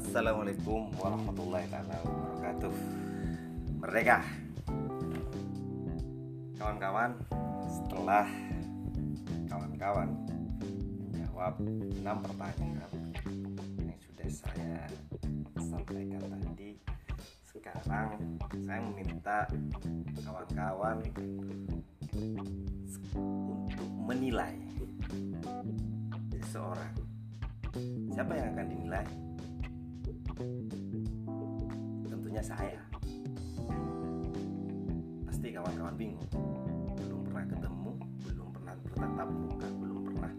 Assalamualaikum warahmatullahi taala wabarakatuh. Merdeka. Kawan-kawan, setelah kawan-kawan menjawab enam pertanyaan yang sudah saya sampaikan tadi, sekarang saya meminta kawan-kawan untuk menilai seseorang. Siapa yang akan dinilai? Tentunya saya. Pasti kawan-kawan bingung. Belum pernah ketemu, belum pernah bertatap muka, belum pernah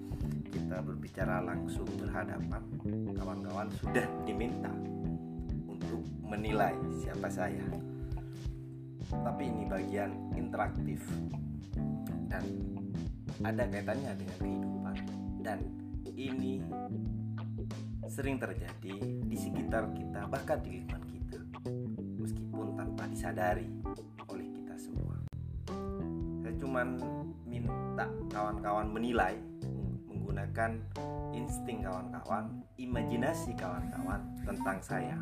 kita berbicara langsung berhadapan. Kawan-kawan sudah diminta untuk menilai siapa saya. Tapi ini bagian interaktif dan ada kaitannya dengan kehidupan dan ini sering terjadi di sekitar kita bahkan di lingkungan kita meskipun tanpa disadari oleh kita semua. Saya cuman minta kawan-kawan menilai menggunakan insting kawan-kawan imajinasi kawan-kawan tentang saya.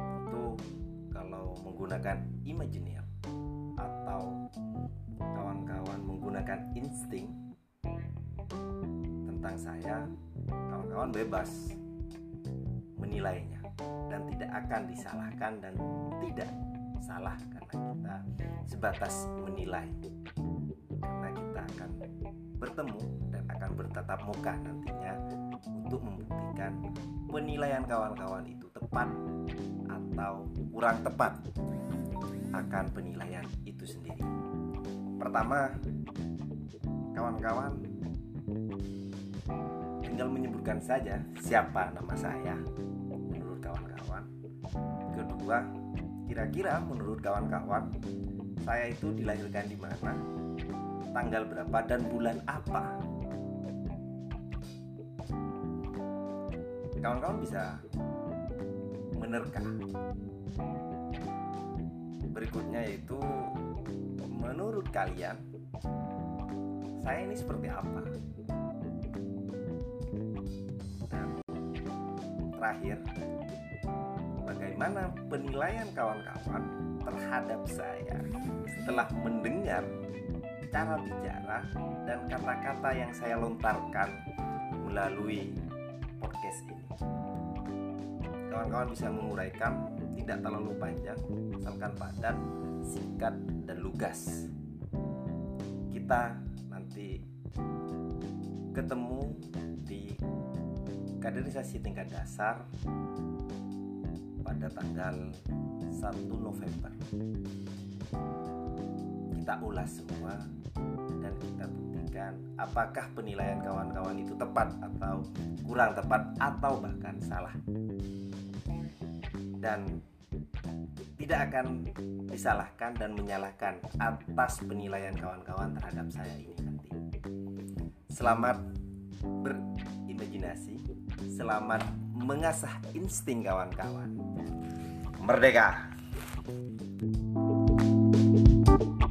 Itu kalau menggunakan imajiner atau kawan-kawan menggunakan insting saya, kawan-kawan bebas menilainya dan tidak akan disalahkan dan tidak salah karena kita sebatas menilai karena kita akan bertemu dan akan bertatap muka nantinya untuk membuktikan penilaian kawan-kawan itu tepat atau kurang tepat akan penilaian itu sendiri. Pertama, kawan-kawan tinggal menyebutkan saja siapa nama saya menurut kawan-kawan. Kedua, kira-kira menurut kawan-kawan saya itu dilahirkan di mana, tanggal berapa dan bulan apa. Kawan-kawan bisa menerka. Berikutnya yaitu menurut kalian saya ini seperti apa? Terakhir, bagaimana penilaian kawan-kawan terhadap saya setelah mendengar cara bicara dan kata-kata yang saya lontarkan melalui podcast ini. Kawan-kawan bisa menguraikan tidak terlalu panjang, asalkan padat, singkat, dan lugas. Kita nanti ketemu kaderisasi tingkat dasar pada tanggal 1 November. Kita ulas semua dan kita buktikan apakah penilaian kawan-kawan itu tepat atau kurang tepat atau bahkan salah. Dan tidak akan disalahkan dan menyalahkan atas penilaian kawan-kawan terhadap saya ini nanti. Selamat berimajinasi, selamat mengasah insting kawan-kawan. Merdeka! thank you